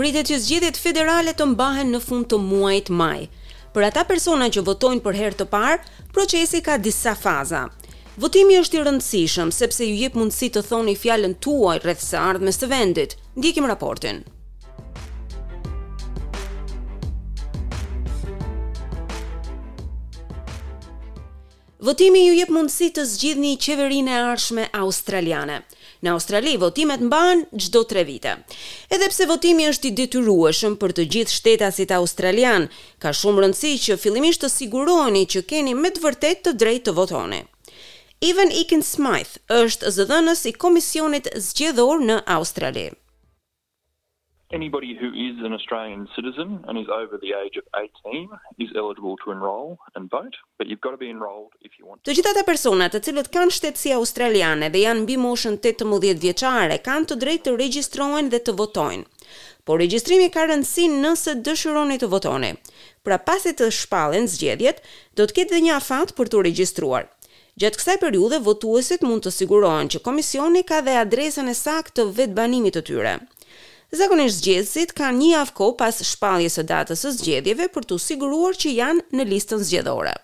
Pritet që zgjedhjet federale të mbahen në fund të muajit maj. Për ata persona që votojnë për herë të parë, procesi ka disa faza. Votimi është i rëndësishëm, sepse ju jep mundësi të thoni fjalën tuaj rreth së ardhmes së vendit. Ndjekim raportin. Votimi ju jep mundësi të zgjidhni qeverinë e ardhshme australiane. Në Australi, votimet mbahen çdo tre vite. Edhe pse votimi është i detyrueshëm për të gjithë shtetasit australianë, ka shumë rëndësi që fillimisht të siguroheni që keni me të vërtetë të drejtë të votoni. Evan Ekin-Smyth është zëdhënës i Komisionit Zgjedhor në Australi. Anybody who is an Australian citizen and is over the age of eighteen is eligible to enrol and vote, but you've got to be enrolled if you want. Të gjithë ata persona të cilët kanë shtetësi australiane dhe janë mbi moshën tetëmbëdhjetë vjeçare kanë të drejtë të regjistrohen dhe të votojnë. Por regjistrimi ka rëndësi nëse dëshironi të votoni. Pra pasi të shpallen zgjedhjet, do të ketë dhe një afat për t'u regjistruar. Gjatë kësaj periudhe votuesit mund të sigurohen që komisioni ka dhe adresën e saktë të vendbanimit të tyre. Zakonisht zgjedhësit kanë një javë kohë pas shpalljes së datës së zgjedhjeve për t'u siguruar që janë në listën zgjedhore.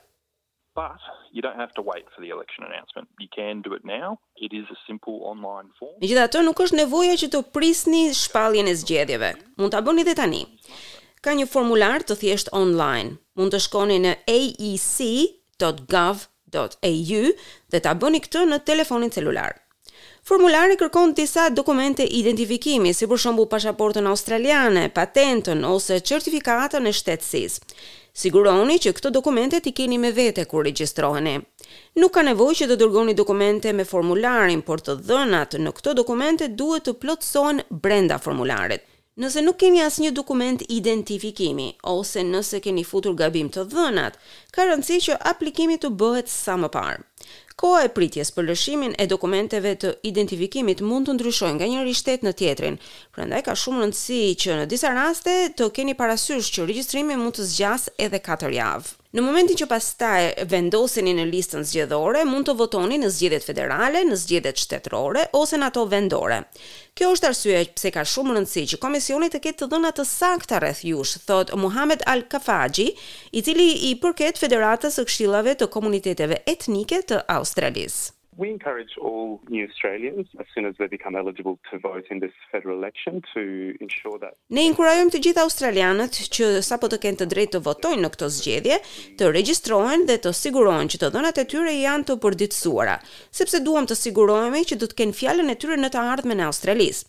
Megjithatë, nuk është nevoja që të prisni shpalljen e zgjedhjeve. Mund ta bëni dhe tani. Ka një formular të thjeshtë online. Mund të shkoni në AEC .gov.au dhe ta bëni këtë në telefonin celular. Formulari kërkon disa dokumente identifikimi, si për shembull pasaportën australiane, patentën ose certifikatën e shtetësisë. Siguroni që këto dokumente t'i keni me vete kur regjistroheni. Nuk ka nevojë që të dërgoni dokumente me formularin, por të dhënat në këto dokumente duhet të plotësohen brenda formularit. Nëse nuk keni asnjë dokument identifikimi ose nëse keni futur gabim të dhënat, ka rëndësi që aplikimi të bëhet sa më parë. Koha e pritjes për lëshimin e dokumenteve të identifikimit mund të ndryshojnë nga njëri shtet në tjetrin, prandaj ka shumë rëndësi që në disa raste të keni parasysh që regjistrimi mund të zgjasë edhe katër javë. Në momentin që pastaj vendoseni në listën zgjedhore, mund të votoni në zgjedhjet federale, në zgjedhjet shtetërore ose në ato vendore. Kjo është arsyeja pse ka shumë rëndësi që Komisioni të ketë të dhëna të sakta rreth jush, thotë Muhamed Al-Khafaji, i cili i përket Federatës së Këshillave të Komuniteteve Etnike të Australisë. We encourage all new Australians as soon as they become eligible to vote in this federal election to ensure that they. Ne inkurajojmë të gjithë australianët që sapo të kenë të drejtë të votojnë në këto zgjedhje, të regjistrohen dhe të sigurohen që të dhënat e tyre janë të përditësuara, sepse duam të sigurohemi që do të kenë fjalën e tyre në të ardhmen e Australisë.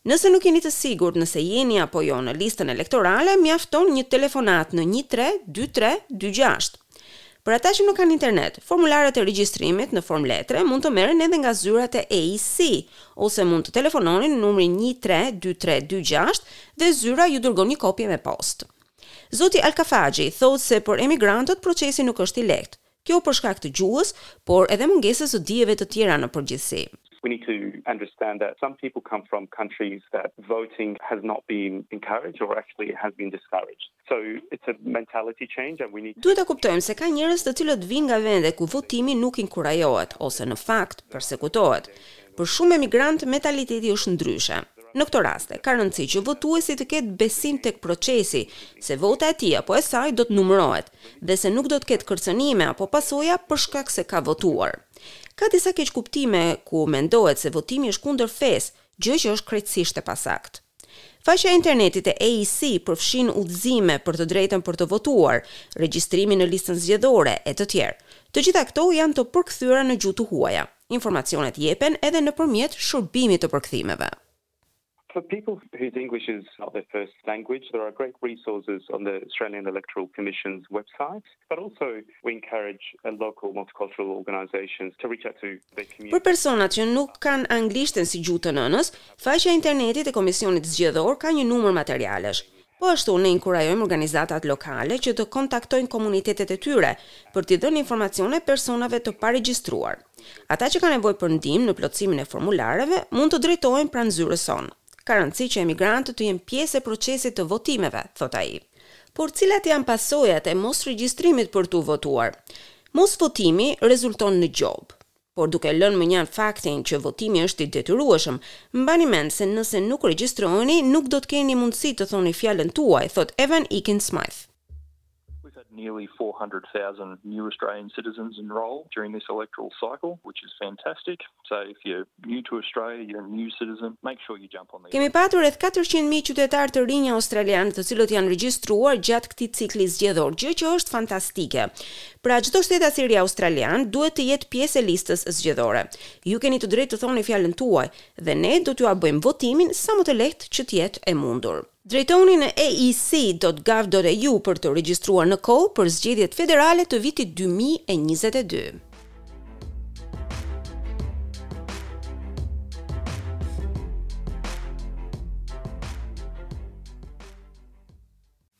Nëse nuk jeni të sigurt nëse jeni apo jo në listën elektorale, mjafton një telefonatë në një tre dy tre dy gjashtë. Për ata që nuk kanë internet, formularët e regjistrimit në formë letre mund të merren edhe nga zyrat e AEC, ose mund të telefononi në numrin një tre dy tre dy gjashtë dhe zyra ju dërgon një kopje me postë. Zoti Al-Khafaji thotë se për emigrantët procesi nuk është i lehtë, Kjo për shkak të gjuhës, por edhe mungesës së dijeve të tjera në përgjithësi. We need to understand that some people come from countries that voting has not been encouraged or actually it has been discouraged. So it's a mentality change and we need to. Duhet ta kuptojmë se ka njerëz të cilët vijnë nga vende ku votimi nuk inkurajohet ose në fakt persekutohet. Për shumë emigrantë mentaliteti është ndryshe. Në këto raste, ka rëndësi që votuesi të ketë besim tek procesi, se vota e tij apo e saj do të numërohet. dhe se nuk do të ketë kërcënime apo pasoja për shkak se ka votuar. Ka disa keqkuptime ku mendohet se votimi është kundër fesë, gjë që është krejtësisht e pasaktë. Faqja e internetit e AEC përfshin udhëzime për të drejtën për të votuar, regjistrimin në listën zgjedhore, e të tjerë. Të gjitha këto janë të përkthyera në gjuhë të huaja. Informacionet jepen edhe nëpërmjet shërbimit të përkthimeve. For people whose English is not their first language, there are great resources on the Australian Electoral Commission's website, but also we encourage local multicultural organisations to reach out to their communities. Për personat që nuk kanë anglishten si gjuhë të nënës, faqja e internetit e Komisionit Zgjedhor ka një numër materialesh. Po ashtu ne inkurajojmë organizatat lokale që të kontaktojnë komunitetet e tyre për t'i dhënë informacione personave të paregjistruar. Ata që kanë nevojë për ndihmë në plotësimin e formularëve mund të drejtohen pranë zyrës sonë. Ka rëndësi që emigrantët të jenë pjesë e procesit të votimeve, thotë ai. Por cilat janë pasojat e mosregjistrimit për të votuar? Mosvotimi rezulton në gjobë. Por duke lënë mënjanë faktin që votimi është i detyrueshëm, mbani mend se nëse nuk regjistroheni, nuk do të keni mundësi të thoni fjalën tuaj, thotë Evan Ekin-Smyth. Kemi patur rreth katërqind mijë qytetarë të rinj australianë të cilët janë regjistruar gjatë këtij cikli zgjedhor, gjë që është fantastike. Pra çdo shtetas i ri australian duhet të jetë pjesë e listës zgjedhore. Ju keni të drejtë të thoni fjalën tuaj dhe ne do t'jua bëjmë votimin sa më të lehtë që të jetë e mundur. Drejtohuni në AEC dot gov dot AU për t'u regjistruar në kohë për zgjedhjet federale të vitit dy mijë e njëzet e dy.